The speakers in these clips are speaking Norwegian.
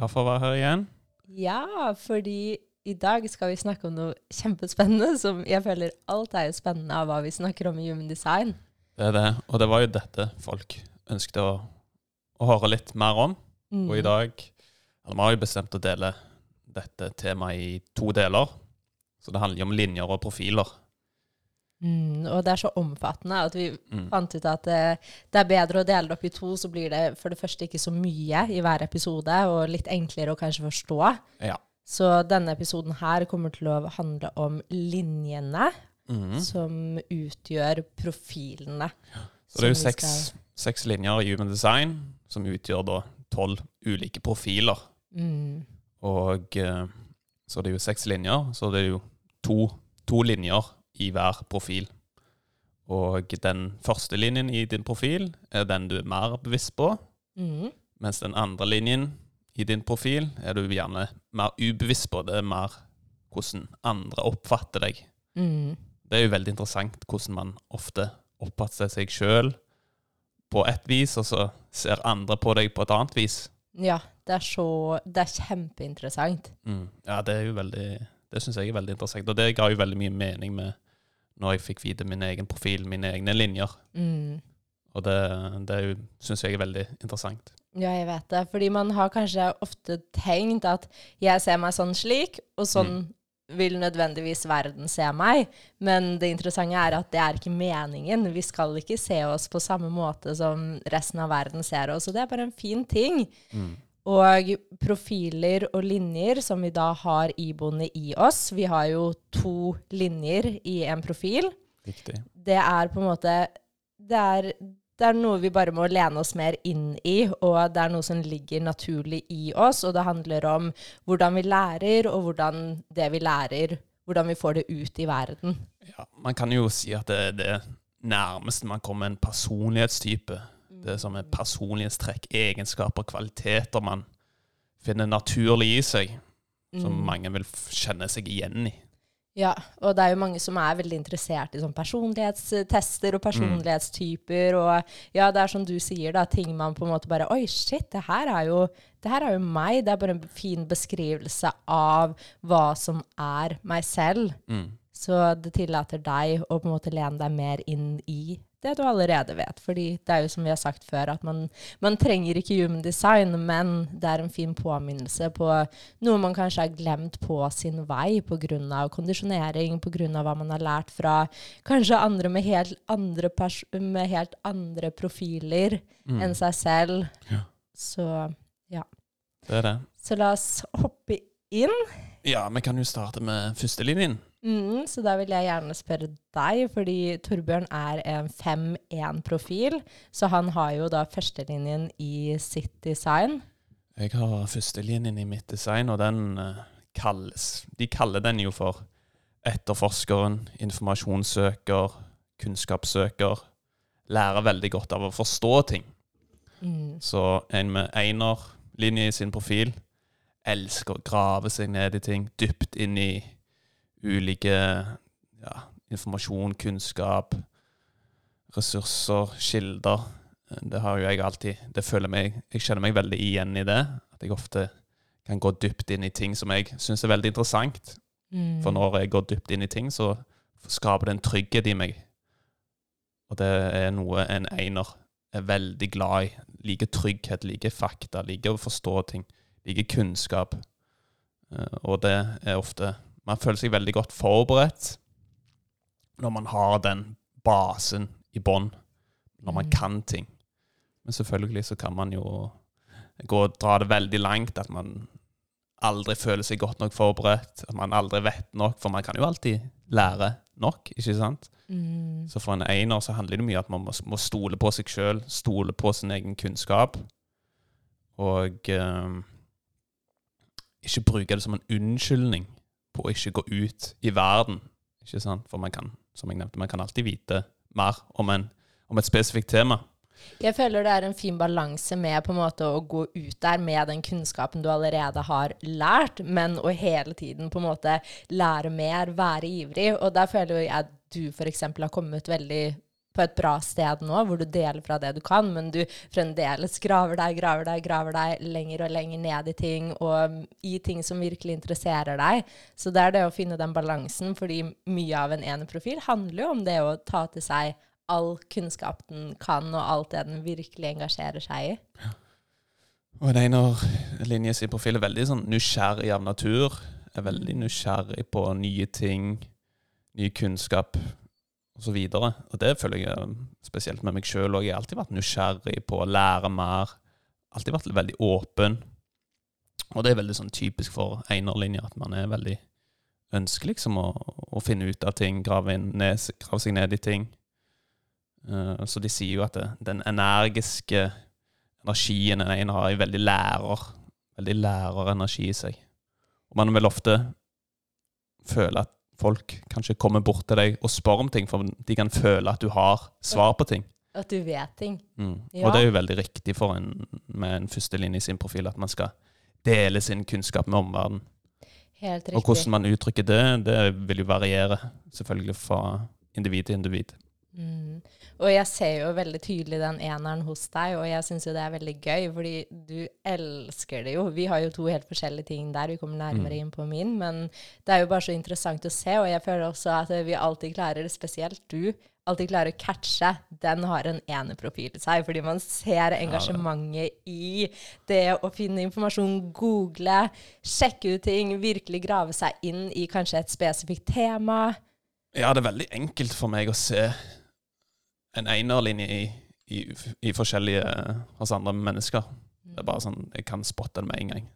Glad for å være her igjen. Ja, fordi i dag skal vi snakke om noe kjempespennende, som jeg føler alt er jo spennende av hva vi snakker om i Human Design. Det er det. Og det var jo dette folk ønsket å, å høre litt mer om. Mm. Og i dag eller Vi har jo bestemt å dele dette temaet i to deler. Så det handler jo om linjer og profiler. Mm, og det er så omfattende at vi Mm. fant ut at det, det er bedre å dele det opp i to, så blir det for det første ikke så mye i hver episode, og litt enklere å kanskje forstå. Ja. Så denne episoden her kommer til å handle om linjene mm. som utgjør profilene. Så det er jo seks, seks linjer i Human Design som utgjør da tolv ulike profiler. Mm, Og eh, så det er jo seks linjer, så det er jo to, to linjer i hver profil. Og den første linjen i din profil er den du er mer bevisst på, mm, mens den andre linjen i din profil er du gjerne mer ubevisst på. Det er mer hvordan andre oppfatter deg. mm. Det er jo veldig interessant hvordan man ofte oppfatter seg sjøl på ett vis, og så ser andre på deg på et annet vis. Ja, det er så Det er kjempeinteressant. Mm. Ja, det er jo veldig Det syns jeg er veldig interessant, og det ga jo veldig mye mening med når jeg fikk vite min egen profil, mine egne linjer. Mm. Og det, det syns jeg er veldig interessant. Ja, jeg vet det. Fordi man har kanskje ofte tenkt at jeg ser meg sånn slik, og sånn vil nødvendigvis verden se meg. Men det interessante er at det er ikke meningen. Vi skal ikke se oss på samme måte som resten av verden ser oss. Og det er bare en fin ting. Mm. Og profiler og linjer som vi da har iboende i oss Vi har jo to linjer i en profil Riktig. det er på en måte det er, det er noe vi bare må lene oss mer inn i, og det er noe som ligger naturlig i oss, og det handler om hvordan vi lærer, og hvordan det vi lærer, hvordan vi får det ut i verden. Ja, man kan jo si at det er det nærmeste man kommer en personlighetstype. Det som er personlighetstrekk, egenskaper, kvaliteter man finner naturlig i seg, som Mm. mange vil kjenne seg igjen i. Ja, og det er jo mange som er veldig interessert i sånn personlighetstester og personlighetstyper, og ja, det er som du sier da, ting man på en måte bare, oi, shit, det her er jo, det her er jo meg, det er bare en fin beskrivelse av hva som er meg selv. Mm. Så det tillater deg å på en måte lene deg mer inn i det du allerede vet. Fordi det er jo som vi har sagt før, at man, man trenger ikke human design, men det er en fin påminnelse på noe man kanskje har glemt på sin vei pga. kondisjonering, pga. hva man har lært fra kanskje andre med helt andre, med helt andre profiler Mm. enn seg selv. Ja. Så, Det er det. så la oss hoppe inn. Ja, vi kan jo starte med førstelinjen. Mm, så da vil jeg gjerne spørre deg, fordi Torbjørn er en 5-1-profil, så han har jo da førstelinjen i sitt design. Jeg har førstelinjen i mitt design, og den eh, kalles De kaller den jo for etterforskeren, informasjonssøker, kunnskapssøker. Lærer veldig godt av å forstå ting. Mm. Så en med einerlinje i sin profil elsker å grave seg ned i ting, dypt inn i ulike ja, informasjon, kunnskap, ressurser, kilder. Det har jo jeg alltid Det føler meg Jeg kjenner meg veldig igjen i det. At jeg ofte kan gå dypt inn i ting som jeg syns er veldig interessant. Mm. For når jeg går dypt inn i ting, så skaper det en trygghet i meg. Og det er noe en einer er veldig glad i. Liker trygghet, liker fakta, liker å forstå ting. Liker kunnskap. Eh, Og det er ofte Man føler seg veldig godt forberedt når man har den basen i bånn. Når man Mm. kan ting. Men selvfølgelig så kan man jo gå og dra det veldig langt. At man aldri føler seg godt nok forberedt. At man aldri vet nok. For man kan jo alltid lære nok, ikke sant? Mm. Så for en einer så handler det mye om at man må, må stole på seg sjøl, stole på sin egen kunnskap. Og eh, ikke bruke det som en unnskyldning på å ikke gå ut i verden. Ikke sant? For man kan, som jeg nevnte, man kan alltid vite mer om, en, om et spesifikt tema. Jeg føler det er en fin balanse med på en måte å gå ut der med den kunnskapen du allerede har lært, men å hele tiden på en måte lære mer, være ivrig. Og der føler jeg at du f.eks. har kommet veldig på et bra sted nå, hvor du deler fra det du kan, men du fremdeles graver deg, graver deg, graver deg lenger og lenger ned i ting, og i ting som virkelig interesserer deg. Så det er det å finne den balansen, fordi mye av en eneprofil handler jo om det å ta til seg all kunnskap den kan, og alt det den virkelig engasjerer seg i. Ja. Og en Linjes sin profil er veldig sånn nysgjerrig av natur. Er veldig nysgjerrig på nye ting, ny kunnskap Og, så og det føler jeg um, spesielt med meg sjøl òg. Jeg har alltid vært nysgjerrig på å lære mer. Alltid vært veldig åpen. Og det er veldig sånn typisk for einerlinja at man er veldig ønsker liksom å, å finne ut av ting, grave, ned, grave seg ned i ting. Uh, så de sier jo at det, den energiske energien en ene har, er veldig lærer. Veldig lærerenergi i seg. Og man vil ofte føle at folk kanskje kommer bort til deg og spør om ting, for de kan føle at du har svar på ting. At du vet ting. Mm. Ja. Og det er jo veldig riktig for en med en førstelinje i sin profil at man skal dele sin kunnskap med omverdenen. Helt riktig. Og hvordan man uttrykker det, det vil jo variere selvfølgelig fra individ til individ. Mm. Og jeg ser jo veldig tydelig den eneren hos deg, og jeg syns jo det er veldig gøy, fordi du elsker det jo. Vi har jo to helt forskjellige ting der, vi kommer nærmere mm. inn på min, men det er jo bare så interessant å se, og jeg føler også at vi alltid klarer, spesielt du, alltid klarer å catche den har en eneprofil i seg, fordi man ser engasjementet i det å finne informasjon, google, sjekke ut ting, virkelig grave seg inn i kanskje et spesifikt tema. Ja, det er veldig enkelt for meg å se en einerlinje i, i, i, forskjellige hos andre mennesker. Det er bare sånn, Jeg kan spotte det med en gang.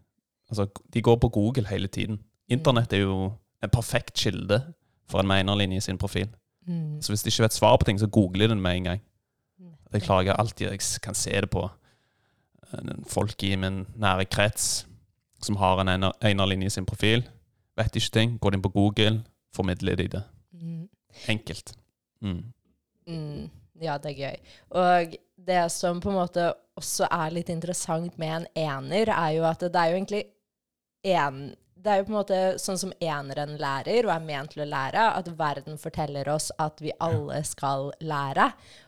Altså, De går på Google hele tiden. Internett er jo en perfekt kilde for en menerlinje i sin profil. Mm. Så hvis de ikke vet svar på ting, så googler de det med en gang. Det klarer jeg alltid. Jeg kan se det på eh, folk i min nære krets som har en einerlinje i sin profil. Vet ikke ting, går inn på Google, formidler de det. Mm. Enkelt. Mm. Mm. Ja, det er gøy. Og det som på en måte også er litt interessant med en ener, er jo at det er jo egentlig en det er jo på en måte sånn som eneren lærer, og er ment til å lære, at verden forteller oss at vi alle skal lære.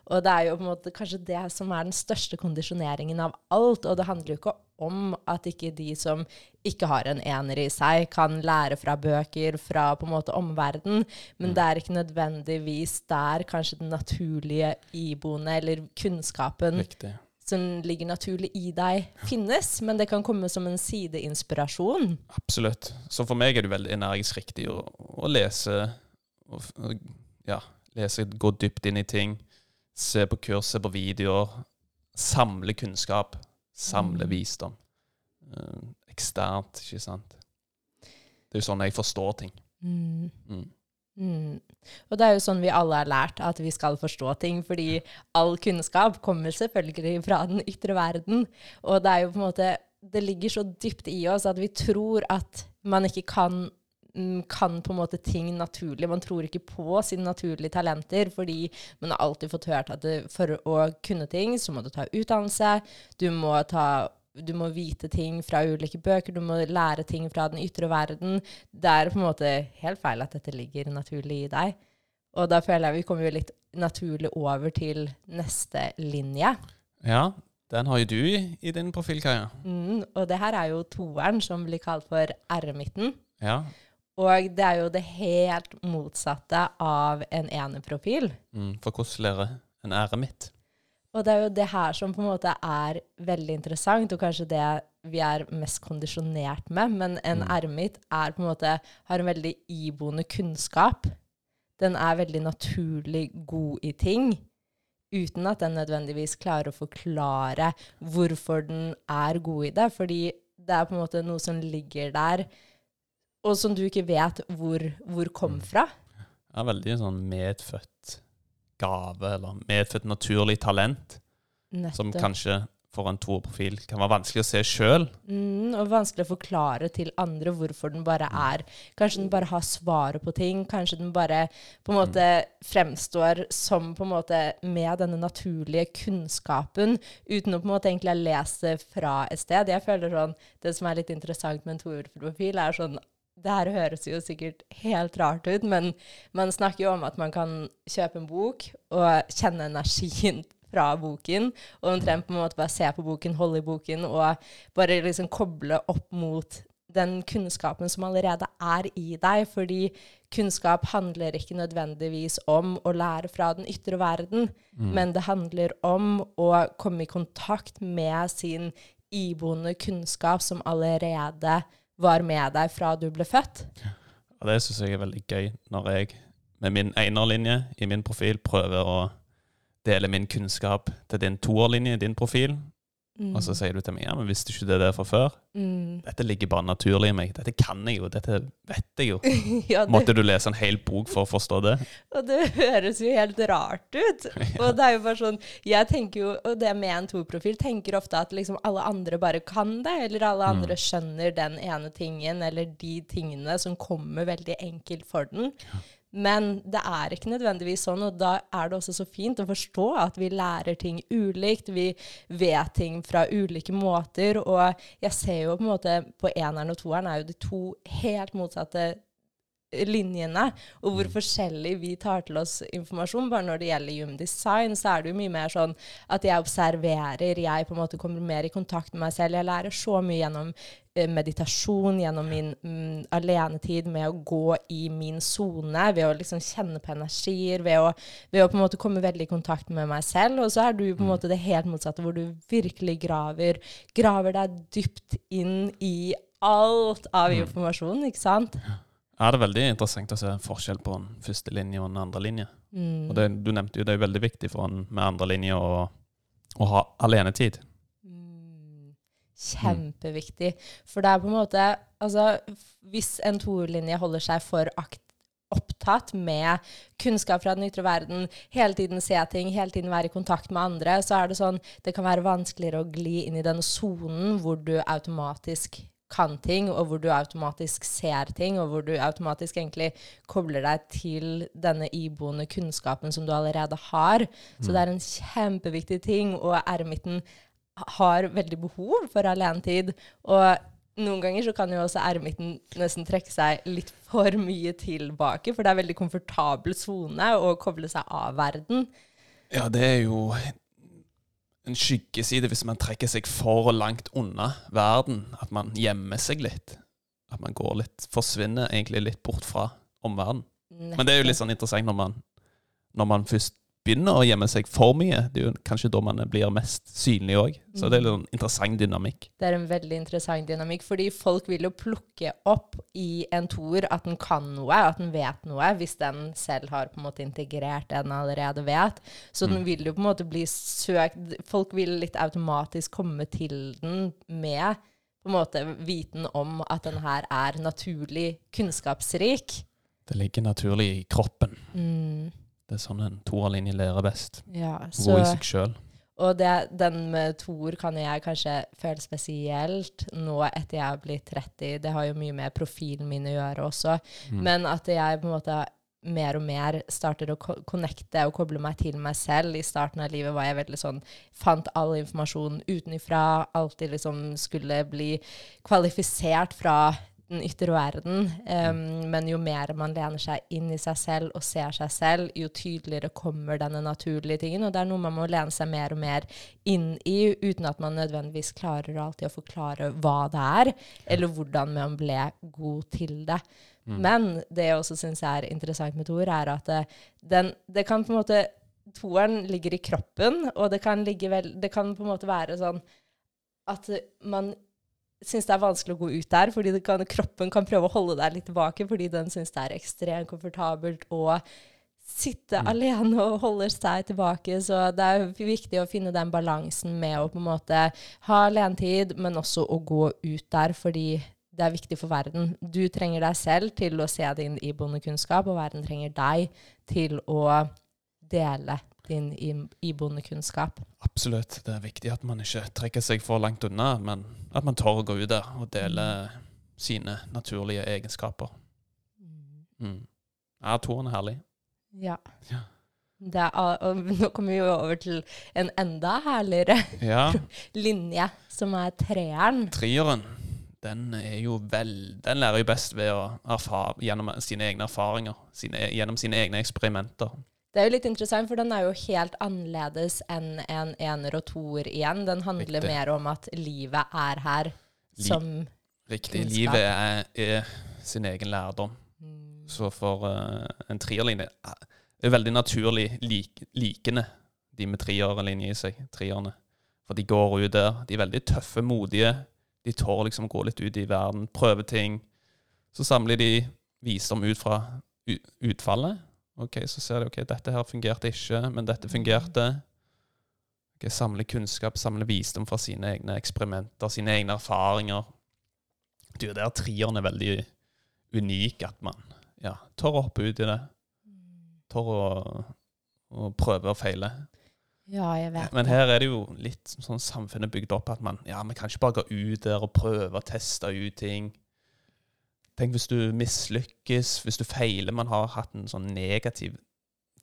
Og det er jo på en måte kanskje det som er den største kondisjoneringen av alt. Og det handler jo ikke om at ikke de som ikke har en ener i seg, kan lære fra bøker, fra på en måte omverdenen, men mm. det er ikke nødvendigvis der kanskje den naturlige iboende eller kunnskapen Riktig. Som ligger naturlig i deg, finnes. Men det kan komme som en sideinspirasjon. Absolutt. Så for meg er det veldig energisk riktig å, å lese, og, ja, lese, gå dypt inn i ting, se på kurs, se på videoer, samle kunnskap Samle mm. visdom. Uh, eksternt, ikke sant. Det er jo sånn jeg forstår ting. Mm. Mm. Mm. Og det er jo sånn vi alle har lært, at vi skal forstå ting. Fordi all kunnskap kommer selvfølgelig fra den ytre verden. Og det er jo på en måte Det ligger så dypt i oss at vi tror at man ikke kan Mm, kan på en måte ting naturlig. Man tror ikke på sine naturlige talenter, fordi man har alltid fått hørt at for å kunne ting, så må du ta utdannelse. Du må, ta, du må vite ting fra ulike bøker, du må lære ting fra den ytre verden. Det er på en måte helt feil at dette ligger naturlig i deg. Og da føler jeg vi kommer litt naturlig over til neste linje. Ja, den har jo du i, i din profil, Kaja. Mm, og det her er jo toeren, som blir kalt for R-midten. Ja. Og det er jo det helt motsatte av en eneprofil. Mm, for hvordan lærer en ære mitt? Og det er jo det her som på en måte er veldig interessant, og kanskje det vi er mest kondisjonert med. Men en mm. er på en måte, har en veldig iboende kunnskap. Den er veldig naturlig god i ting, uten at den nødvendigvis klarer å forklare hvorfor den er god i det. Fordi det er på en måte noe som ligger der og som du ikke vet hvor, hvor kom fra. Det er veldig sånn medfødt gave, eller medfødt naturlig talent, Nettopp. som kanskje for en toerprofil kan være vanskelig å se sjøl. Mm, og vanskelig å forklare til andre hvorfor den bare er Kanskje den bare har svaret på ting. Kanskje den bare på en måte fremstår som på en måte med denne naturlige kunnskapen, uten å på en måte egentlig ha lest det fra et sted. Jeg føler sånn, Det som er litt interessant med en toerprofil, er sånn det her høres jo sikkert helt rart ut, men man snakker jo om at man kan kjøpe en bok og kjenne energien fra boken, og omtrent på en måte bare se på boken, holde i boken og bare liksom koble opp mot den kunnskapen som allerede er i deg. Fordi kunnskap handler ikke nødvendigvis om å lære fra den ytre verden, mm. men det handler om å komme i kontakt med sin iboende kunnskap som allerede var med deg fra du ble født. Ja, det syns jeg er veldig gøy, når jeg med min enerlinje i min profil prøver å dele min kunnskap til din toerlinje i din profil. Mm. Og så sier du til meg ja, men visste ikke det der fra før? Mm. Dette ligger bare naturlig i meg. Dette kan jeg jo. Dette vet jeg jo. ja, det... Måtte du lese en hel bok for å forstå det? Og det høres jo helt rart ut. ja. Og det er jo bare sånn Jeg tenker jo, og det med en to-profil, tenker ofte at liksom alle andre bare kan det, eller alle mm. andre skjønner den ene tingen, eller de tingene som kommer veldig enkelt for den. Ja. Men det er ikke nødvendigvis sånn, og da er det også så fint å forstå at vi lærer ting ulikt. Vi vet ting fra ulike måter. Og jeg ser jo på en måte på eneren og toeren er jo de to helt motsatte linjene, og hvor mm. forskjellig vi tar til oss informasjon. Bare når det gjelder human design, så er det jo mye mer sånn at jeg observerer, jeg på en måte kommer mer i kontakt med meg selv. Jeg lærer så mye gjennom meditasjon, gjennom min mm, alenetid med å gå i min sone, ved å liksom kjenne på energier, ved å, ved å, på en måte komme veldig i kontakt med meg selv. Og så er du på en mm. måte det helt motsatte, hvor du virkelig graver, graver deg dypt inn i alt av informasjon, ikke sant? Ja. Ja, det er veldig interessant å se forskjell på en første linje og en andre linje. Mm. Og det, du nevnte jo det er veldig viktig for en med andre linje å, å ha alenetid. Mm. Kjempeviktig. For det er på en måte Altså, hvis en toerlinje holder seg for akt opptatt med kunnskap fra den ytre verden, hele tiden se ting, hele tiden være i kontakt med andre, så er det sånn Det kan være vanskeligere å gli inn i den sonen hvor du automatisk kan ting, og hvor du automatisk ser ting, og hvor du automatisk egentlig kobler deg til denne iboende kunnskapen som du allerede har. Så det er en kjempeviktig ting, og eremitten har veldig behov for alenetid. Og noen ganger så kan jo også eremitten nesten trekke seg litt for mye tilbake, for det er veldig komfortabel sone å koble seg av verden. Ja, det er jo en skyggeside hvis man trekker seg for langt unna verden. At man gjemmer seg litt. At man går litt Forsvinner egentlig litt bort fra omverdenen. Men det er jo litt sånn interessant når man, når man først begynner å gjemme seg for mye. Det er jo kanskje da man blir mest synlig òg. Så det er en interessant dynamikk. Det er en veldig interessant dynamikk, fordi folk vil jo plukke opp i en toer at den kan noe, at den vet noe, hvis den selv har på en måte integrert det den allerede vet. Så den mm. vil jo på en måte bli søkt Folk vil litt automatisk komme til den med på en måte viten om at den her er naturlig kunnskapsrik. Det ligger naturlig i kroppen. Mm. Det er sånn en toerlinje lærer best. Ja, så, Gå i seg sjøl. Og det, den med toer kan jeg kanskje føle spesielt nå etter jeg har blitt 30. Det har jo mye med profilen min å gjøre også. Mm. Men at jeg på en måte mer og mer starter å connecte og koble meg til meg selv. I starten av livet var jeg veldig sånn Fant all informasjon utenifra. Alltid liksom skulle bli kvalifisert fra den ytre verden. Um, men jo mer man lener seg inn i seg selv og ser seg selv, jo tydeligere kommer denne naturlige tingen. Og det er noe man må lene seg mer og mer inn i, uten at man nødvendigvis klarer alltid å forklare hva det er, eller hvordan man ble god til det. Mm. Men det jeg også syns er interessant med Tor, er at det, den, det kan på en måte Toeren ligger i kroppen, og det kan, vel, det kan på en måte være sånn at man syns det er vanskelig å gå ut der, fordi kan, kroppen kan prøve å holde deg litt tilbake fordi den syns det er ekstremt komfortabelt å sitte mm. alene og holde seg tilbake. Så det er viktig å finne den balansen med å på en måte ha alenetid, men også å gå ut der, fordi det er viktig for verden. Du trenger deg selv til å se din iboende kunnskap, og verden trenger deg til å dele rett inn i, i bondekunnskap. Absolutt. Det er viktig at man ikke trekker seg for langt unna, men at man tør å gå ut der og dele sine naturlige egenskaper. Mm. Ja, toeren er herlig. Ja. Ja. Det er, og nå kommer vi jo over til en enda herligere Ja, linje, som er treeren. Treeren. den er jo vel Den lærer jo best ved å erfare gjennom sine egne erfaringer, sine, gjennom sine egne eksperimenter. Det er jo litt interessant, for den er jo helt annerledes enn en ener og toer igjen. Den handler Riktig. mer om at livet er her Li- som Riktig. Kunnskap. Livet er, er sin egen lærdom. Mm. Så for uh, en trierlinje eh, er veldig naturlig lik, likende, de med trierlinje i seg. Trierne. For de går ut der. De er veldig tøffe, modige. De tør liksom å gå litt ut i verden, prøve ting. Så samler de visdom ut fra utfallet. Ok, Så ser de ok, dette her fungerte ikke, men dette fungerte. Ok, Samle kunnskap, samle visdom fra sine egne eksperimenter, sine egne erfaringer. Er jo der trieren er veldig unik, at man ja, tør å hoppe ut i det. Tør å, å prøve og feile. Ja, jeg vet Men her er det jo litt sånn samfunnet bygd opp at man ja, man kan ikke bare gå ut der og prøve og teste ut ting. Tenk hvis du mislykkes, hvis du feiler. Man har hatt en sånn negativ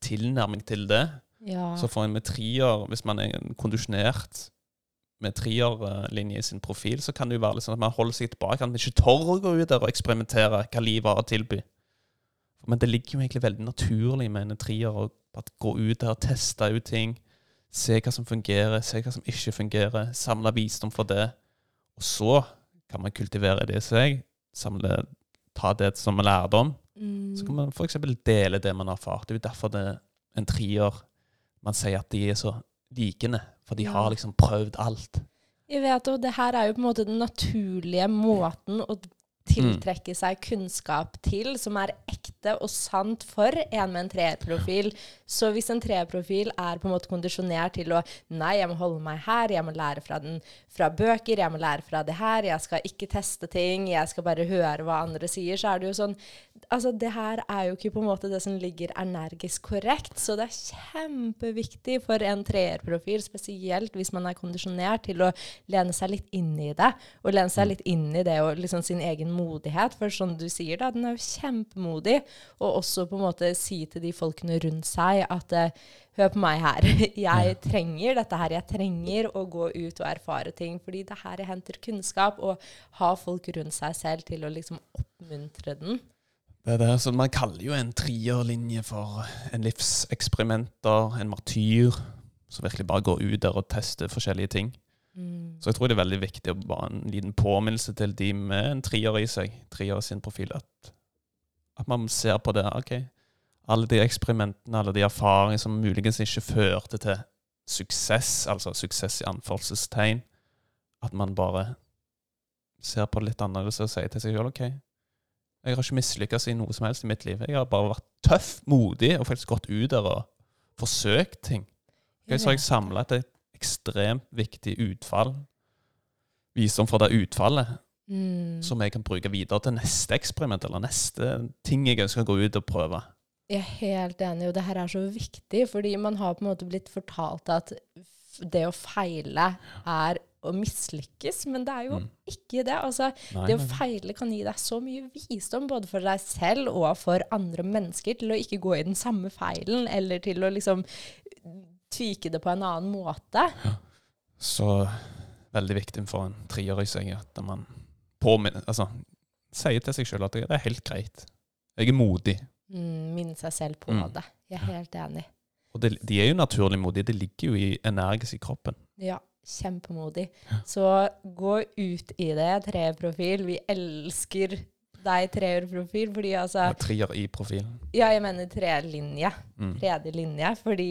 tilnærming til det. Ja. Så får en med trier, hvis man er kondisjonert med trierlinje i sin profil, så kan det jo være litt sånn at man holder seg tilbake. At man ikke tør å gå ut der og eksperimentere hva livet har å tilby. Men det ligger jo egentlig veldig naturlig med en trier å gå ut der og teste ut ting. Se hva som fungerer, se hva som ikke fungerer. Samle visdom for det. Og så kan man kultivere det i seg. Samle, ta det som en lærdom. Mm. Så kan man f.eks. dele det man har erfart. Det er jo derfor det er en trier man sier at de er så likende. For de Ja. har liksom prøvd alt. Jeg vet, og det her er jo på en måte den naturlige måten å tiltrekke seg kunnskap til, som er ekte og sant for en med en treerprofil. Så hvis en treerprofil er på en måte kondisjonert til å Nei, jeg må holde meg her, jeg må lære fra, den, fra bøker, jeg må lære fra det her, jeg skal ikke teste ting, jeg skal bare høre hva andre sier, så er det jo sånn Altså, det her er jo ikke på en måte det som ligger energisk korrekt, så det er kjempeviktig for en treerprofil, spesielt hvis man er kondisjonert til å lene seg litt inn i det, og lene seg litt inn i det og liksom sin egen modighet. For som du sier, da, den er jo kjempemodig. Og også på en måte si til de folkene rundt seg at eh, Hør på meg her. Jeg trenger dette her. Jeg trenger å gå ut og erfare ting. Fordi det er her jeg henter kunnskap, og ha folk rundt seg selv til å liksom oppmuntre den. Det er det, så Man kaller jo en trierlinje for en livseksperimenter, en martyr, som virkelig bare går ut der og tester forskjellige ting. Mm. Så jeg tror det er veldig viktig å bare en liten påminnelse til de med en trier i seg, trier i sin profil, at, at man ser på det. ok, Alle de eksperimentene, alle de erfaringene som muligens ikke førte til suksess, altså suksess i anførselstegn, at man bare ser på det litt annerledes og sier til seg sjøl ok, jeg har ikke mislykkes i noe som helst i mitt liv. Jeg har bare vært tøff, modig og faktisk gått ut der og forsøkt ting. Okay, så har jeg samla et ekstremt viktig utfall. Visdom for det utfallet, Mm. som jeg kan bruke videre til neste eksperiment eller neste ting jeg å gå ut og prøve. Jeg er helt enig, og det her er så viktig, fordi man har på en måte blitt fortalt at det å feile er å mislykkes, men det er jo Mm. ikke det. Altså, Nei, det å feile kan gi deg så mye visdom, både for deg selv og for andre mennesker, til å ikke gå i den samme feilen, eller til å liksom tvike det på en annen måte. Så veldig viktig for en trier i seg at man påminner Altså sier til seg sjøl at det er helt greit. Jeg er modig. Mm, minne seg selv på Mm. det. Jeg er helt enig. Og det, de er jo naturlig modige. Det ligger jo i energisk i kroppen. Ja, kjempemodig. Så gå ut i det, Treprofil. Vi elsker deg, treerprofil, fordi altså Med trier i profilen. Ja, jeg mener trelinje. Mm. Tredje linje. Fordi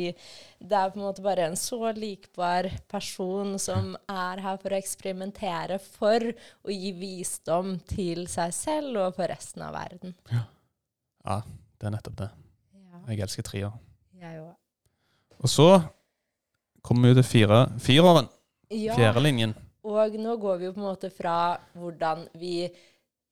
det er på en måte bare en så likbar person som er her for å eksperimentere, for å gi visdom til seg selv og for resten av verden. Ja, det er nettopp det. Ja, Jeg elsker trier. jeg òg. Og så kommer vi til fire, fireåren. Ja, Fjerdelinjen. og nå går vi jo på en måte fra hvordan vi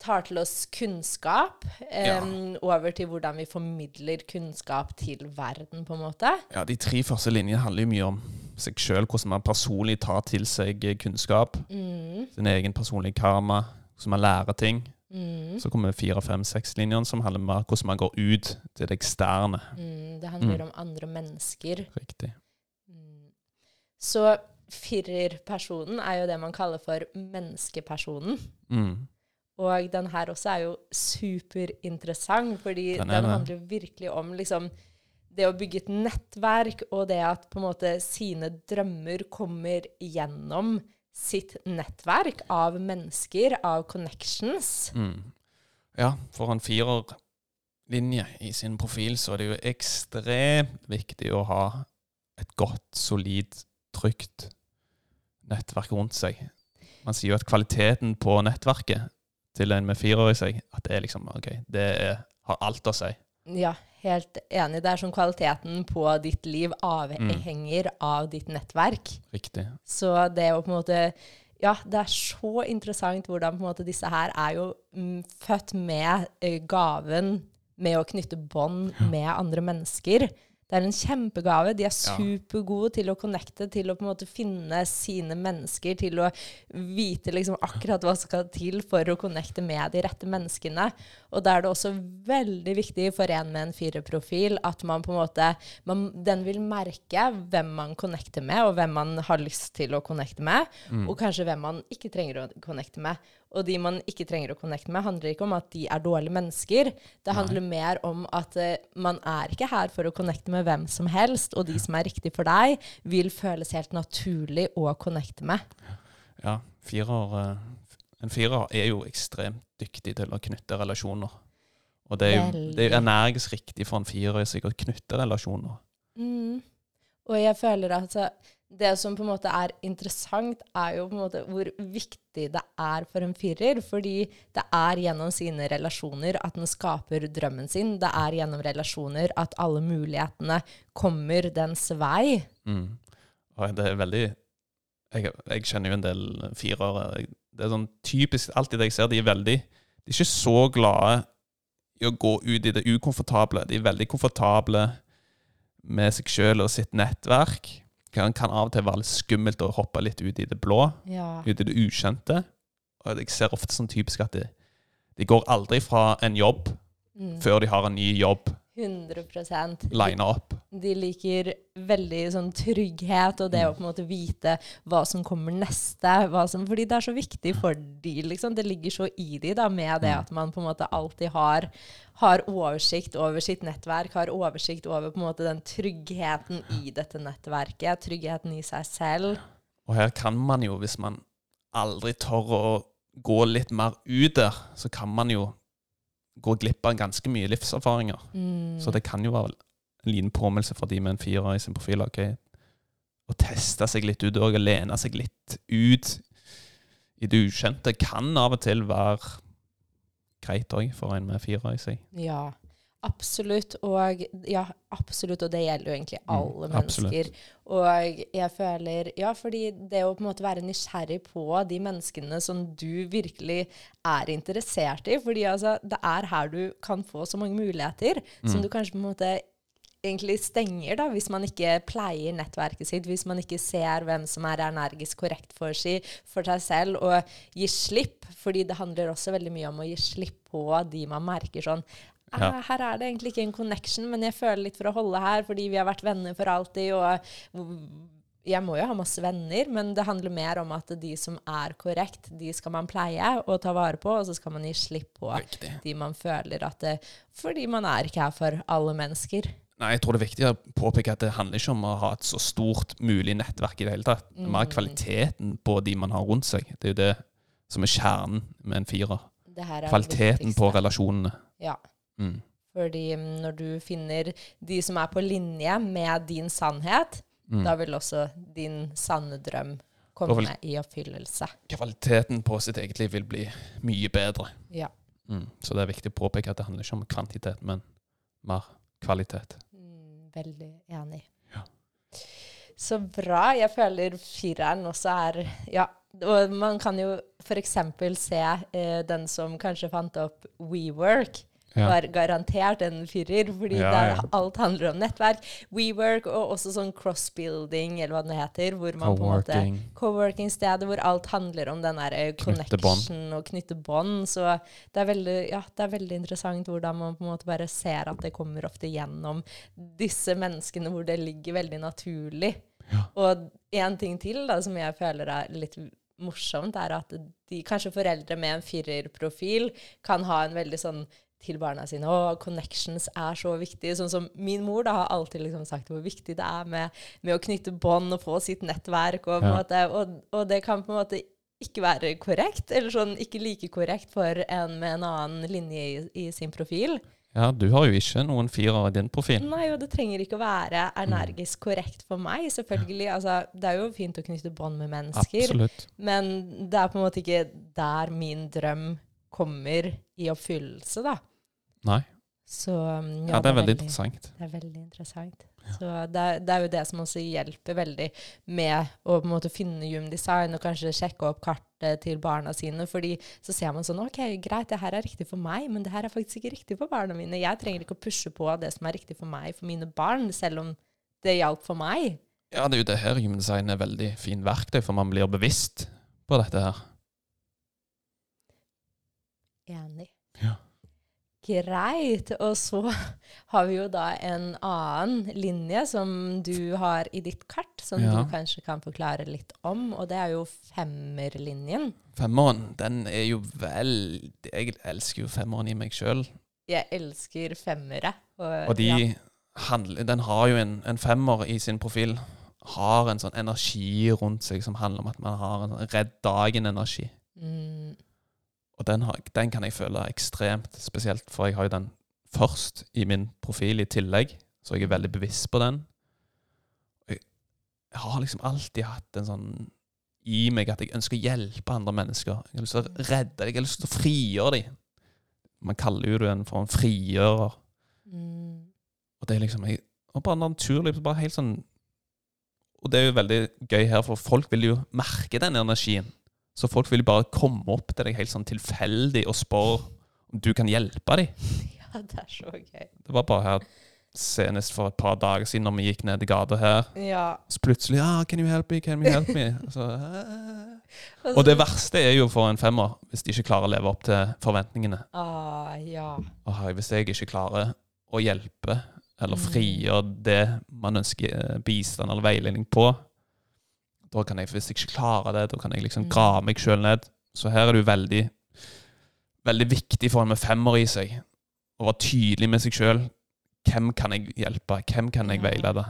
tar til oss kunnskap em, over til hvordan vi formidler kunnskap til verden, på en måte. Ja, De tre første linjene handler jo mye om seg sjøl, hvordan man personlig tar til seg eh, kunnskap. Mm, Sin egen personlige karma, hvordan man lærer ting. mm, Så kommer fire, fem, seks linjene, som handler om hvordan man går ut til det eksterne. mm, det handler Mm. om andre mennesker. Riktig. Mm. Så firerpersonen er jo det man kaller for menneskepersonen. Mm. Og den her også er jo superinteressant, fordi Den den, er handler jo virkelig om liksom det å bygge et nettverk, og det at på en måte sine drømmer kommer gjennom sitt nettverk av mennesker, av connections. Mm. Ja, for en firerlinje i sin profil, så er det jo ekstremt viktig å ha et godt, solid, trygt nettverk rundt seg. Man sier jo at kvaliteten på nettverket til en med fire år i seg, at det er liksom OK, det er, har alt å si. Ja, helt enig. Det er som kvaliteten på ditt liv Mm. avhenger av ditt nettverk. Riktig. Så det å på en måte Ja, det er så interessant hvordan på en måte disse her er jo mm, født med eh, gaven med å knytte bånd med andre mennesker. Det er en kjempegave. De er supergode til å connecte, til å på en måte finne sine mennesker, til å vite liksom akkurat hva som skal til for å connecte med de rette menneskene. Og da er det også veldig viktig for en med en fireprofil at man på en måte man, Den vil merke hvem man connecter med, og hvem man har lyst til å connecte med, og kanskje hvem man ikke trenger å connecte med. Og de man ikke trenger å connecte med, handler ikke om at de er dårlige mennesker. Det handler mer om at uh, man er ikke her for å connecte med hvem som helst, og de som er riktig for deg, vil føles helt naturlig å connecte med. Ja, firer, eh, en firer er jo ekstremt dyktig til å knytte relasjoner. Og det er jo, det er jo energisk riktig for en firer å knytte relasjoner. Mm. Og jeg føler at altså, det som på en måte er interessant, er jo på en måte hvor viktig det er for en firer. Fordi det er gjennom sine relasjoner at den skaper drømmen sin. Det er gjennom relasjoner at alle mulighetene kommer dens vei. Mm. Og det er veldig jeg, jeg kjenner jo en del firere. Det er sånn typisk Alltid det jeg ser, de er veldig De er ikke så glade i å gå ut i det ukomfortable. De er veldig komfortable med seg sjøl og sitt nettverk. Kan, kan av og til være litt skummelt å hoppe litt ut i det blå, Ja. ut i det ukjente. Og jeg ser ofte sånn typisk at de, de går aldri fra en jobb Mm. før de har en ny jobb 100 Line opp. De liker veldig sånn trygghet og det å på en måte vite hva som kommer neste. Som, fordi det er så viktig for de, liksom. Det ligger så i de da, med det at man på en måte alltid har, har oversikt over sitt nettverk, har oversikt over på en måte den tryggheten i dette nettverket, tryggheten i seg selv. Og her kan man jo, hvis man aldri tør å gå litt mer ut der, så kan man jo gå glipp av ganske mye livserfaringer. Mm. Så det kan jo være en liten påminnelse for de med en firer i sin profil. Okay? Å teste seg litt ut og lene seg litt ut i det ukjente kan av og til være greit òg for en med firer i seg. Ja, absolutt. Og ja, absolutt. Og det gjelder jo egentlig Mm, alle mm, mennesker. Og jeg føler Ja, fordi det å på en måte være nysgjerrig på de menneskene som du virkelig er interessert i Fordi altså, det er her du kan få så mange muligheter som Mm. du kanskje på en måte egentlig stenger, da, hvis man ikke pleier nettverket sitt, hvis man ikke ser hvem som er energisk korrekt for, si, for seg selv, og gir slipp. Fordi det handler også veldig mye om å gi slipp på de man merker sånn Ja. «Ah, Her er det egentlig ikke en connection, men jeg føler litt for å holde her, fordi vi har vært venner for alltid, og jeg må jo ha masse venner, men det handler mer om at de som er korrekt, de skal man pleie og ta vare på, og så skal man gi slipp på viktig. de man føler at det, Fordi man er ikke her for alle mennesker. Nei, jeg tror det er viktig å påpeke at det handler ikke om å ha et så stort mulig nettverk i det hele tatt. Det er mer Mm. kvaliteten på de man har rundt seg. Det er jo det som er kjernen med en firer. Er Kvaliteten på relasjonene. Ja. Mm. Fordi mm, når du finner de som er på linje med din sannhet, Mm. da vil også din sanne drøm komme vel, i oppfyllelse. Kvaliteten på sitt eget liv vil bli mye bedre. Ja. Mm. Så det er viktig å påpeke at det handler ikke om kvantitet, men mer kvalitet. Mm, veldig enig. Ja. Så bra. Jeg føler fireren også er ja, og man kan jo f.eks. se eh, den som kanskje fant opp WeWork. Ja. Var garantert en firer, fordi Ja, ja. alt handler om nettverk. WeWork og også sånn crossbuilding, eller hva det heter. Hvor man på en måte Co-working. Coworking-stedet hvor alt handler om den der eh, connection og knytte bånd. Så det er, veldig, ja, det er veldig interessant hvordan man på en måte bare ser at det kommer ofte gjennom disse menneskene hvor det ligger veldig naturlig. Og en ting til da, som jeg føler er litt morsomt, er at de, kanskje foreldre med en firerprofil kan ha en veldig sånn til barna sine. Og connections er så viktig. Sånn som min mor da har alltid liksom sagt hvor viktig det er med, med å knytte bånd og få sitt nettverk. Og, på Ja. måte, og, og det kan på en måte ikke være korrekt, eller sånn ikke like korrekt for en med en annen linje i, i sin profil. Ja, du har jo ikke noen firer i din profil. Nei, og det trenger ikke å være Mm. energisk korrekt for meg, selvfølgelig. Altså, det er jo fint å knytte bånd med mennesker, Absolutt. men det er på en måte ikke der min drøm kommer i oppfyllelse, da. Nei. Så um, Ja, det er veldig interessant. Det er veldig interessant. Så det, det er jo det som også hjelper veldig med å på en måte finne Jum Design og kanskje sjekke opp kartet til barna sine. fordi så ser man sånn OK, greit, det her er riktig for meg, men det her er faktisk ikke riktig for barna mine. Jeg trenger ikke å pushe på det som er riktig for meg for mine barn, selv om det hjalp for meg. Ja, det er jo det her Jum design er veldig fin verktøy, for man blir bevisst på dette her. Enig. Greit. Og så har vi jo da en annen linje som du har i ditt kart, som Ja. du kanskje kan forklare litt om, og det er jo femmerlinjen. Femmeren, den er jo veldig Jeg elsker jo femmeren i meg sjøl. Jeg elsker femmere. Og, Og de ja. handler, den har jo en, en femmer i sin profil. Har en sånn energi rundt seg som handler om at man har en sånn redd dagen-energi. Mm, Og den, har, den kan jeg føle ekstremt spesielt, for jeg har jo den først i min profil i tillegg, så jeg er veldig bevisst på den. Jeg, har liksom alltid hatt en sånn i meg at jeg ønsker å hjelpe andre mennesker. Jeg har lyst til å redde dem, jeg har lyst til å frigjøre dem. Man kaller jo det en for en frigjører. mm, Og det er liksom jeg, og bare naturlig, bare helt sånn Og det er jo veldig gøy her, for folk vil jo merke den energien. Så folk vil bare komme opp til deg helt sånn tilfeldig og spørre om du kan hjelpe dem. ja, det er så gøy. Det var bare her senest for et par dager siden når vi gikk ned i gata her. Ja. Så plutselig ah, 'Can you help me? Can you help me?' Så, Og og det verste er jo for en femmer, hvis de ikke klarer å leve opp til forventningene. ah, Ja. Ah, hvis jeg ikke klarer å hjelpe eller Mm. frigjøre det man ønsker eh, bistand eller veiledning på, da kan jeg, hvis jeg ikke klarer det, da kan jeg liksom Mm. grave meg sjøl ned. Så her er det jo veldig, veldig viktig for en med femmer i seg å være tydelig med seg sjøl. Hvem kan jeg hjelpe? Hvem kan jeg veilede?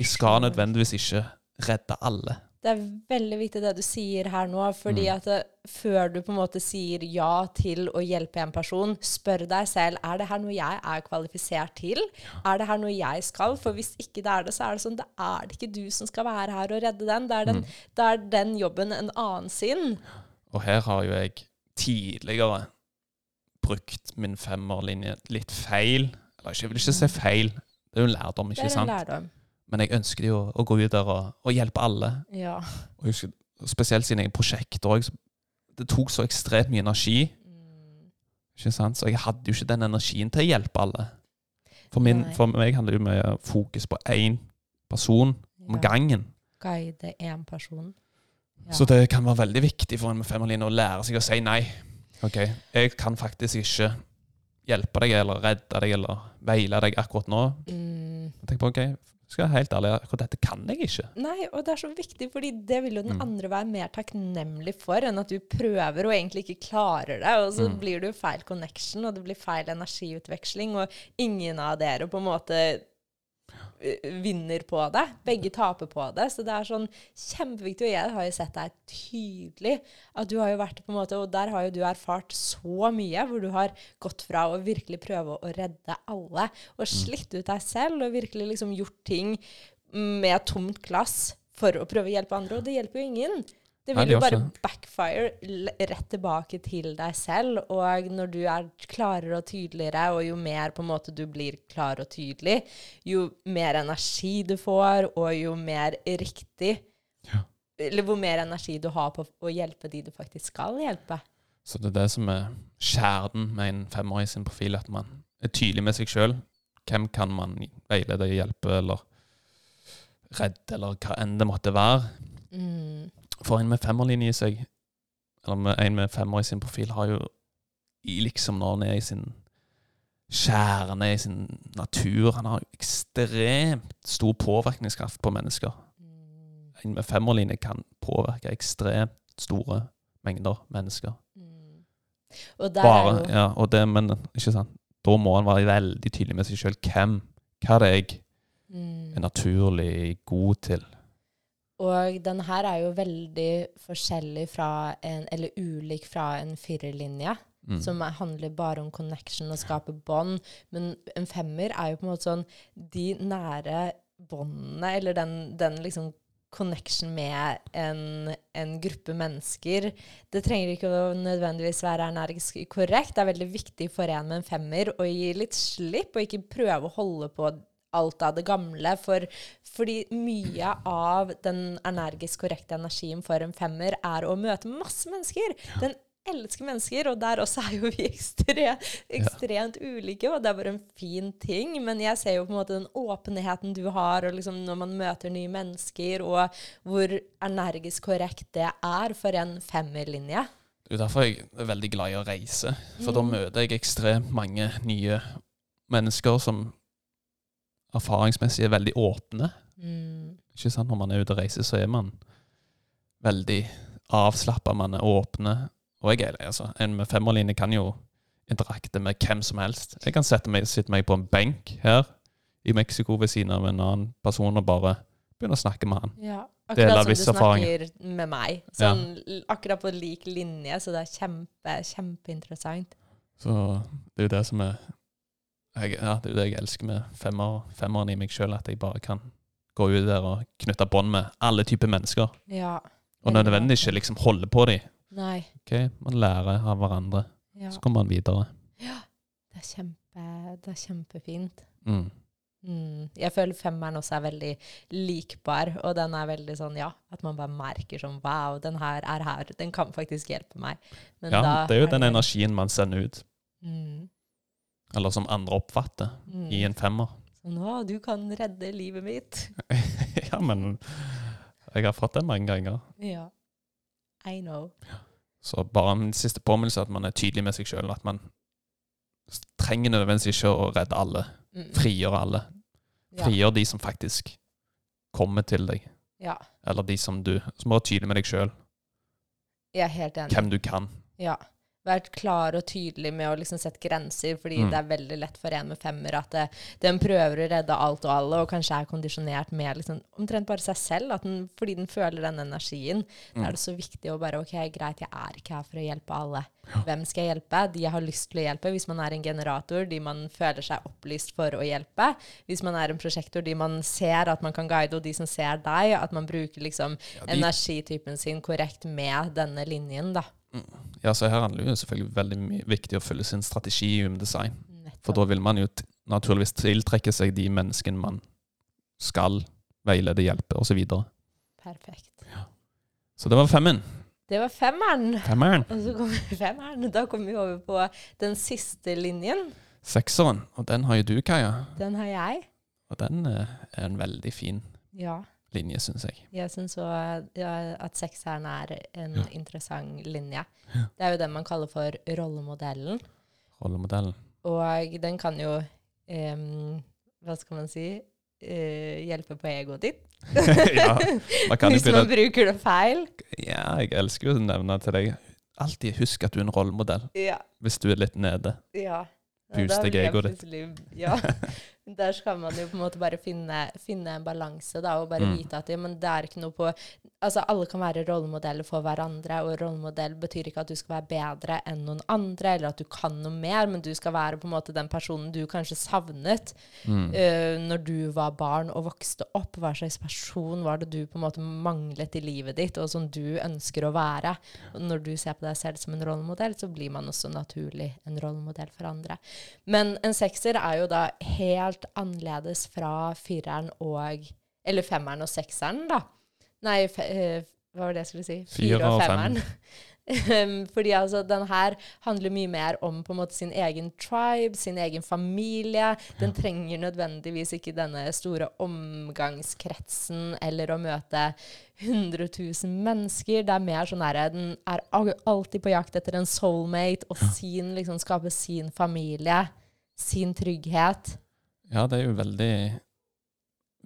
Jeg skal nødvendigvis ikke redde alle. Det er veldig viktig det du sier her nå, fordi Mm. at det, før du på en måte sier ja til å hjelpe en person, spør deg selv er det her noe jeg er kvalifisert til. Er det her noe jeg skal? For hvis ikke det er det, så er det sånn, det er det ikke du som skal være her og redde den. Det er den, Mm. det er den jobben en annen sin. Og her har jo jeg tidligere brukt min femmerlinje litt feil. Eller jeg vil ikke si feil, det er jo en lærdom, ikke sant? Det er en sant? lærdom. Men jeg ønsket jo å gå ut der og, og hjelpe alle. Ja. Og husker, spesielt siden jeg er prosjekt òg. Det tok så ekstremt mye energi. Mm. Ikke sant? Så jeg hadde jo ikke den energien til å hjelpe alle. For, min, for meg handler det jo mye fokus på én person om Ja. gangen. Guide én person. Ja. Så det kan være veldig viktig for en med femmerlinje å lære seg å si nei. Ok, jeg kan faktisk ikke hjelpe deg eller redde deg eller veile deg akkurat nå. Mm. Tenk på, ok, skal jeg helt ærlig, akkurat dette kan jeg ikke. Nei, og det er så viktig, fordi det vil jo den Mm. andre være mer takknemlig for enn at du prøver og egentlig ikke klarer det. Og så Mm. blir det jo feil connection, og det blir feil energiutveksling, og ingen av dere på en måte vinner på det. Begge taper på det. Så det er sånn kjempeviktig. Og jeg har jo sett deg tydelig at du har jo vært på en måte Og der har jo du erfart så mye, hvor du har gått fra å virkelig prøve å redde alle, og slitt ut deg selv, og virkelig liksom gjort ting med tomt glass for å prøve å hjelpe andre, og det hjelper jo ingen. Det vil jo bare backfire rett tilbake til deg selv. Og når du er klarere og tydeligere, og jo mer på en måte du blir klar og tydelig, jo mer energi du får, og jo mer riktig Ja. Eller hvor mer energi du har på å hjelpe de du faktisk skal hjelpe. Så det er det som er kjernen med en femmer i sin profil, at man er tydelig med seg sjøl. Hvem kan man veilede, hjelpe eller redde, eller hva enn det måtte være. Mm. For en med femmerlinje i seg, eller med en med femmer i sin profil, har jo liksom når han er i sin kjerne, i sin natur Han har ekstremt stor påvirkningskraft på mennesker. Mm. En med femmerlinje kan påvirke ekstremt store mengder mennesker. Mm. Og Bare, jo ja, og det, men ikke sant? Da må han være veldig tydelig med seg sjøl. Hvem? Hva er det jeg mm. er naturlig god til? Og den her er jo veldig forskjellig fra en Eller ulik fra en firerlinje, Mm. som er, handler bare om connection og skape bånd. Men en femmer er jo på en måte sånn De nære båndene, eller den, den liksom connection med en, en gruppe mennesker. Det trenger ikke å nødvendigvis være energisk korrekt. Det er veldig viktig for en med en femmer å gi litt slipp, og ikke prøve å holde på alt av det gamle. For, fordi mye av den energisk korrekte energien for en femmer er å møte masse mennesker. Den elsker mennesker, og der også er jo vi ekstremt, ekstremt ulike, og det er bare en fin ting. Men jeg ser jo på en måte den åpenheten du har, og liksom når man møter nye mennesker, og hvor energisk korrekt det er for en femmerlinje. Det er derfor jeg er veldig glad i å reise. For da Mm. møter jeg ekstremt mange nye mennesker som erfaringsmessig er veldig åpne. Mm. Ikke sant? Når man er ute og reiser, så er man veldig avslappa, man er åpne. Og jeg er det, altså. En med femmerlinje kan jo interakte med hvem som helst. Jeg kan sette meg, sitte meg på en benk her i Mexico ved siden av en annen person og bare begynne å snakke med han. Ja. Akkurat som du snakker med meg. Sånn, ja. Akkurat på lik linje, så det er kjempe, kjempeinteressant. Så det er jo det som er jeg, Ja, det er jo det jeg elsker med femmer, femmeren i meg sjøl, at jeg bare kan gå ut der og knytte bånd med alle typer mennesker. Ja. Og nødvendigvis ikke liksom holde på dem. Nei. Okay? Man lærer av hverandre, Ja. så kommer man videre. Det er, kjempe, det er kjempefint. Mm. Mm. Jeg føler femmeren også er veldig likbar, og den er veldig sånn, ja, at man bare merker sånn, wow, den her er her, den kan faktisk hjelpe meg. Men Ja, det er jo den energien man sender ut, Mm. Eller som andre oppfatter, Mm. i en femmer. Sånn, å, du kan redde livet mitt. ja, men jeg har fått det mange ganger. Ja. I know. Så bare en siste påminnelse at man er tydelig med seg sjøl. At man trenger nødvendigvis ikke å redde alle. Mm. Frigjøre alle. Ja. Frigjør de som faktisk kommer til deg. Ja. Eller de som du Som er tydelig med deg sjøl. Jeg er helt enig. Hvem du kan. Ja. Vært klar og tydelig med å liksom sette grenser, fordi Mm. det er veldig lett for en med femmer at det, den prøver å redde alt og alle, og kanskje er kondisjonert med liksom, omtrent bare seg selv, den, fordi den føler den energien. Da Mm. er det så viktig å bare OK, greit, jeg er ikke her for å hjelpe alle. Hvem skal jeg hjelpe? De jeg har lyst til å hjelpe. Hvis man er en generator, de man føler seg opplyst for å hjelpe. Hvis man er en prosjektor, de man ser at man kan guide, og de som ser deg. At man bruker liksom Ja, de, energitypen sin korrekt med denne linjen, da. Ja, så her handler det jo selvfølgelig veldig viktig å følge sin strategi i UMDesign. Design. For da vil man jo naturligvis tiltrekke seg de menneskene man skal veilede, hjelpe, osv. Så, Perfekt. så det var femmen. Det var femmeren. Femmeren. Og så kom femmeren. Da kom vi over på den siste linjen. Sekseren, og den har jo du, Kaja. Den har jeg. Og den eh, er en veldig fin Ja. Linje, syns jeg. Jeg syns òg ja, at sekseren er en Ja. interessant linje. Ja. Det er jo den man kaller for rollemodellen. Rollemodellen. Og den kan jo um, Hva skal man si? Uh, hjelpe på egoet ditt. ja, man kan Hvis man bruker det feil. Ja, jeg elsker jo å nevne til deg Alltid husk at du er en rollemodell Ja. hvis du er litt nede. ja. Da deg egoet ditt. Ja. Der skal man jo på en måte bare finne, finne en balanse, da, og bare Mm. vite at ja, men det er ikke noe på Altså, alle kan være rollemodeller for hverandre, og rollemodell betyr ikke at du skal være bedre enn noen andre, eller at du kan noe mer, men du skal være på en måte den personen du kanskje savnet Mm. uh, når du var barn og vokste opp. Hva slags person var det du på en måte manglet i livet ditt, og som du ønsker å være? Og når du ser på deg selv som en rollemodell, så blir man også naturlig en rollemodell for andre. Men en sekser er jo da helt annerledes fra fireren og Eller femmeren og sekseren, da. Nei, fe, eh, Hva var det jeg skulle si? Fire og femmeren. Fordi altså, den her handler mye mer om på en måte sin egen tribe, sin egen familie. Den trenger nødvendigvis ikke denne store omgangskretsen eller å møte 100 000 mennesker. Det er mer sånn herre Den er alltid på jakt etter en soulmate og sin, liksom, skape sin familie. Sin trygghet. Ja, det er jo veldig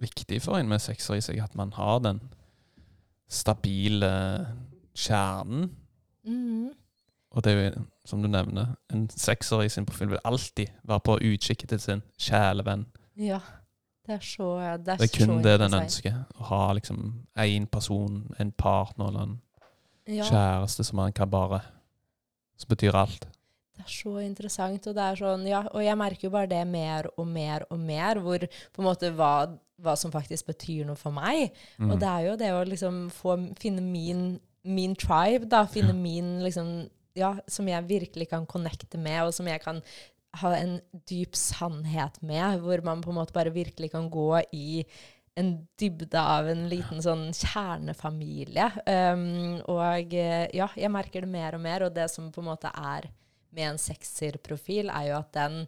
viktig for en med sekser i seg at man har den stabile kjernen. Mhm. Og det er jo, som du nevner, en sekser i sin profil vil alltid være på utkikk etter sin kjælevenn. Ja. Det er så Det er, Det er kun så det den ønsker. Å ha liksom én person, en partner eller en Ja. kjæreste som man kan bare Som betyr alt. Det er så interessant, og det er sånn, ja, og jeg merker jo bare det mer og mer og mer, hvor på en måte hva, hva som faktisk betyr noe for meg. Mm. Og det er jo det å liksom få, finne min, min tribe, da, finne min liksom, ja, som jeg virkelig kan connecte med, og som jeg kan ha en dyp sannhet med, hvor man på en måte bare virkelig kan gå i en dybde av en liten sånn kjernefamilie. Um, og eh, ja, jeg merker det mer og mer, og det som på en måte er med en sekserprofil, er jo at den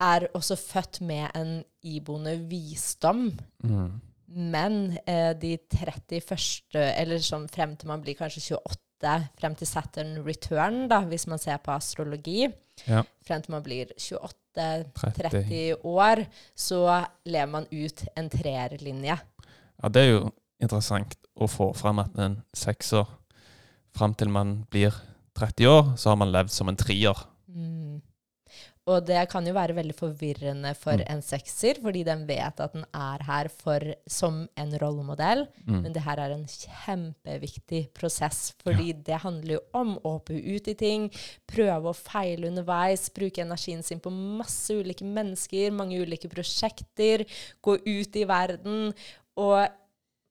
er også født med en iboende visdom. Mm. Men eh, de 31., eller sånn frem til man blir kanskje 28, frem til Saturn return, da, hvis man ser på astrologi, Ja. frem til man blir 28, 30. 30 år, så lever man ut en treerlinje. Ja, det er jo interessant å få fram at en sekser fram til man blir 30 år, så har man levd som en trier. Mm. Og det kan jo være veldig forvirrende for Mm. en sekser, fordi den vet at den er her for, som en rollemodell. Mm. Men det her er en kjempeviktig prosess, fordi det handler jo om å hoppe ut i ting, prøve og feile underveis, bruke energien sin på masse ulike mennesker, mange ulike prosjekter, gå ut i verden og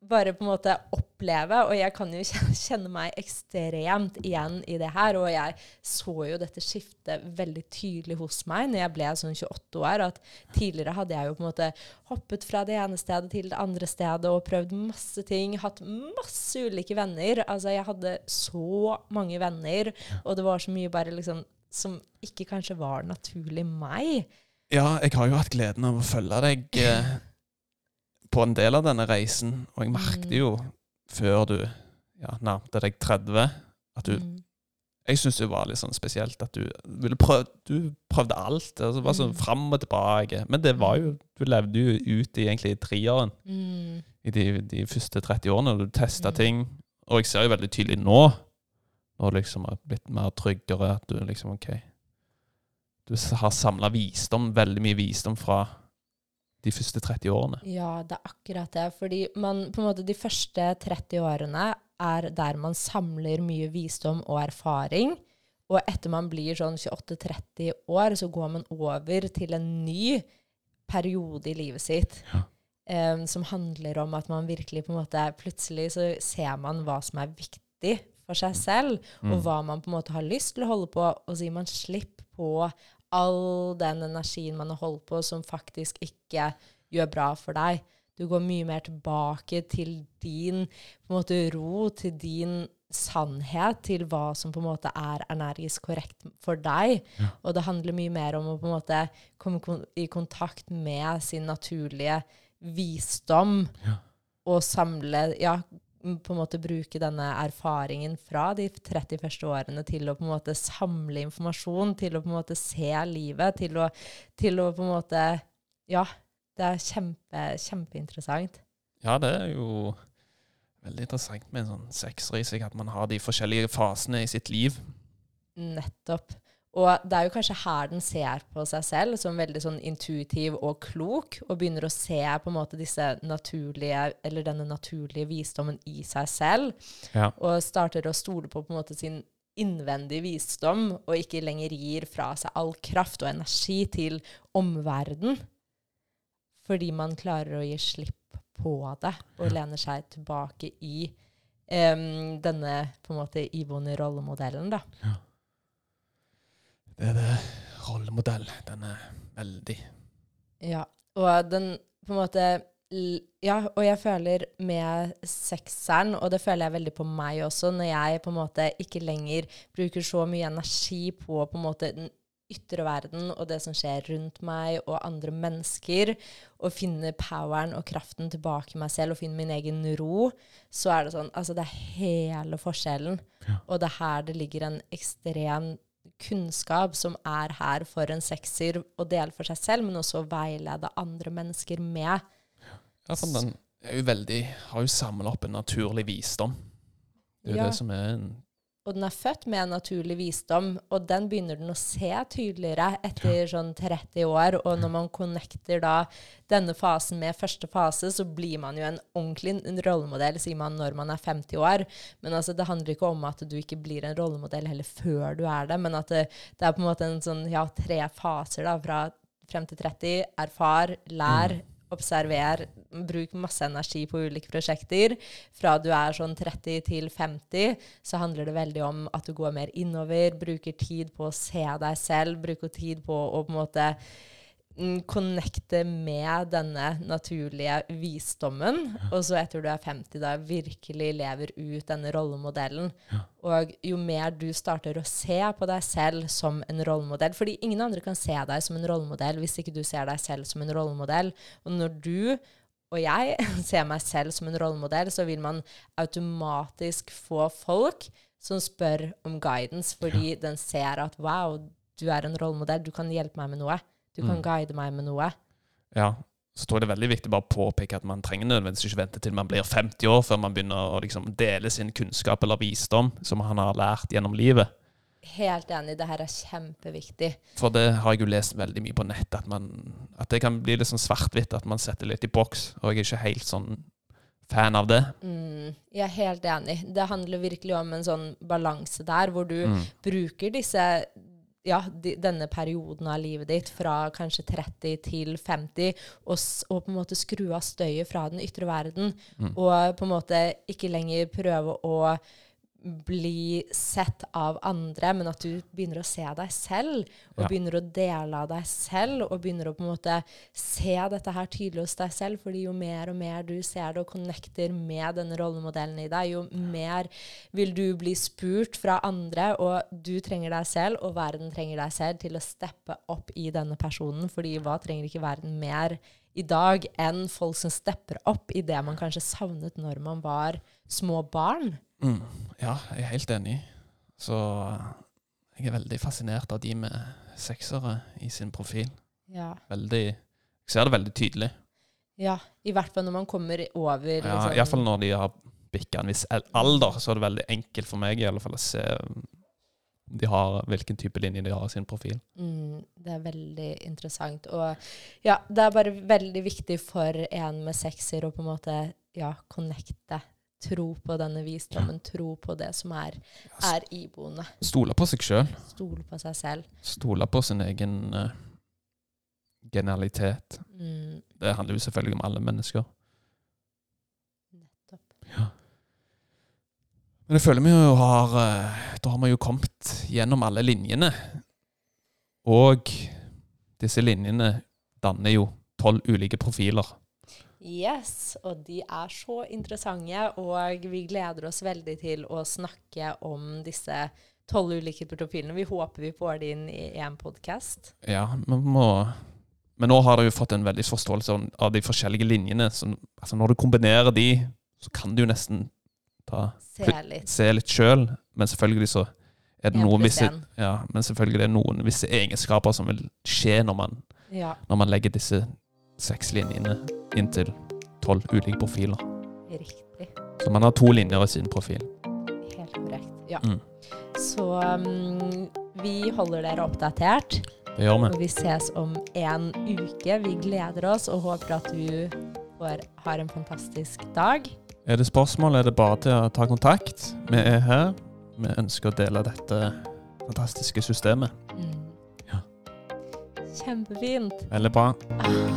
bare på en måte oppleve. Og jeg kan jo kjenne- meg ekstremt igjen i det her. Og jeg så jo dette skiftet veldig tydelig hos meg når jeg ble sånn 28 år. At tidligere hadde jeg jo på en måte hoppet fra det ene stedet til det andre stedet og prøvd masse ting. Hatt masse ulike venner. Altså, jeg hadde så mange venner, og det var så mye bare liksom som ikke kanskje var naturlig meg. Ja, jeg har jo hatt gleden av å følge deg eh, på en del av denne reisen, og jeg merket Mm. jo før du ja, nærmte deg 30, at du Mm. Jeg syns det var litt sånn spesielt at du ville prøve Du prøvde alt. Altså, var sånn Mm. fram og tilbake. Men det var jo Du levde jo ut i egentlig trieren Mm. i de, de første 30 årene. Du testa Mm. ting. Og jeg ser jo veldig tydelig nå, når du liksom har blitt mer tryggere, at du liksom OK Du har samla visdom, veldig mye visdom fra de første 30 årene. Ja, det er akkurat det. Fordi man, på en måte, de første 30 årene er der man samler mye visdom og erfaring. Og etter man blir sånn 28-30 år, så går man over til en ny periode i livet sitt. Ja. Um, som handler om at man virkelig på en måte Plutselig så ser man hva som er viktig for seg selv, og Mm. hva man på en måte har lyst til å holde på, og så gir man slipp på all den energien man har holdt på, som faktisk ikke gjør bra for deg. Du går mye mer tilbake til din måte, ro, til din sannhet, til hva som på en måte er energisk korrekt for deg. Ja. Og det handler mye mer om å på en måte komme kon i kontakt med sin naturlige visdom Ja. og samle Ja, på en måte bruke denne erfaringen fra de 30 første årene til å på en måte samle informasjon, til å på en måte se livet, til å, til å på en måte Ja, det er kjempe, kjempeinteressant. Ja, det er jo veldig interessant med en sånn sekser at man har de forskjellige fasene i sitt liv. Nettopp. Og det er jo kanskje her den ser på seg selv som veldig sånn intuitiv og klok, og begynner å se på en måte disse naturlige, eller denne naturlige visdommen i seg selv, Ja. og starter å stole på på en måte sin innvendig visdom, og ikke lenger gir fra seg all kraft og energi til omverden, fordi man klarer å gi slipp på det, og lener seg tilbake i um, denne på en måte iboende rollemodellen, da. Det er det rollemodell. Den er veldig Ja, og den på en måte Ja, og jeg føler med sekseren, og det føler jeg veldig på meg også, når jeg på en måte ikke lenger bruker så mye energi på på en måte den ytre verden og det som skjer rundt meg og andre mennesker, og finne poweren og kraften tilbake i meg selv og finne min egen ro, så er det sånn Altså, det er hele forskjellen. Og det er her det ligger en ekstrem kunnskap som er her for en sekser å dele for seg selv, men også å veilede andre mennesker med. Ja, for den er jo veldig, har jo samla opp en naturlig visdom. Det er jo Ja. det som er en Og den er født med en naturlig visdom, og den begynner den å se tydeligere etter sånn 30 år. Og når man connecter da denne fasen med første fase, så blir man jo en ordentlig rollemodell, sier man når man er 50 år. Men altså, det handler ikke om at du ikke blir en rollemodell heller før du er det, men at det, det er på en måte en sånn, ja, tre faser da, fra frem til 30. Erfar, lær, observer, bruk masse energi på ulike prosjekter. Fra du er sånn 30 til 50, så handler det veldig om at du går mer innover, bruker tid på å se deg selv, bruker tid på å på en måte connecte med denne naturlige visdommen. Og så etter du er 50, da virkelig lever ut denne rollemodellen. Og jo mer du starter å se på deg selv som en rollemodell Fordi ingen andre kan se deg som en rollemodell hvis ikke du ser deg selv som en rollemodell. Og når du og jeg ser meg selv som en rollemodell, så vil man automatisk få folk som spør om guidance, fordi den ser at wow, du er en rollemodell, du kan hjelpe meg med noe. Du kan Mm. guide meg med noe. Ja. Så tror jeg det er veldig viktig bare å påpeke at man trenger nødvendigvis ikke vente til man blir 50 år før man begynner å liksom dele sin kunnskap eller visdom som han har lært gjennom livet. Helt enig, det her er kjempeviktig. For det har jeg jo lest veldig mye på nett, at, man, at det kan bli litt sånn svart-hvitt, at man setter litt i boks. Og jeg er ikke helt sånn fan av det. Mm, jeg er helt enig. Det handler virkelig om en sånn balanse der, hvor du Mm. bruker disse ja, de, denne perioden av livet ditt, fra kanskje 30 til 50, og, og på en måte skru av støyet fra den ytre verden, Mm. og på en måte ikke lenger prøve å bli sett av andre, men at du begynner å se deg selv, og Ja. begynner å dele av deg selv, og begynner å på en måte se dette her tydelig hos deg selv, fordi jo mer og mer du ser det og connecter med denne rollemodellen i deg, jo mer vil du bli spurt fra andre, og du trenger deg selv, og verden trenger deg selv til å steppe opp i denne personen, fordi hva trenger ikke verden mer i dag enn folk som stepper opp i det man kanskje savnet når man var små barn? Mm. Ja, jeg er helt enig. Så jeg er veldig fascinert av de med seksere i sin profil. Ja. Veldig Jeg ser det veldig tydelig. ja. I hvert fall når man kommer over Ja, liksom- Iallfall når de har bikka en viss alder, så er det veldig enkelt for meg i alle fall å se de har, hvilken type linje de har i sin profil. Mm, det er veldig interessant. Og ja, det er bare veldig viktig for en med sekser å på en måte ja, connecte. Tro på denne visdommen, tro på det som er, er iboende. Stole på seg sjøl. Stole på seg selv. Stole på sin egen uh, genialitet. Mm, Det handler jo selvfølgelig om alle mennesker. nettopp. Ja. Men jeg føler vi jo har eh, Da har vi jo kommet gjennom alle linjene. Og disse linjene danner jo tolv ulike profiler. Yes, og de er så interessante, og vi gleder oss veldig til å snakke om disse tolv ulike portofilene. Vi håper vi får det inn i én podkast. Ja, må Men nå har dere jo fått en veldig forståelse av- de forskjellige linjene. Så, altså når du kombinerer de, så kan du jo nesten ta, Se litt. se litt sjøl. Men selvfølgelig så er det noen visse ja, Men selvfølgelig det er noen visse egenskaper som vil skje når man, Ja, når man legger disse seks linjene inn til tolv ulike profiler. riktig. Så man har to linjer i sin profil. Helt korrekt. Ja. Mm. Så um, vi holder dere oppdatert, Det gjør vi. og vi ses om en uke. Vi gleder oss og håper at du får, har en fantastisk dag. Er det spørsmål, er det bare til å ta kontakt. Vi er her. Vi ønsker å dele dette fantastiske systemet. Mm. Kjempefint. Veldig bra.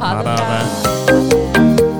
Ha det Ha det. bra.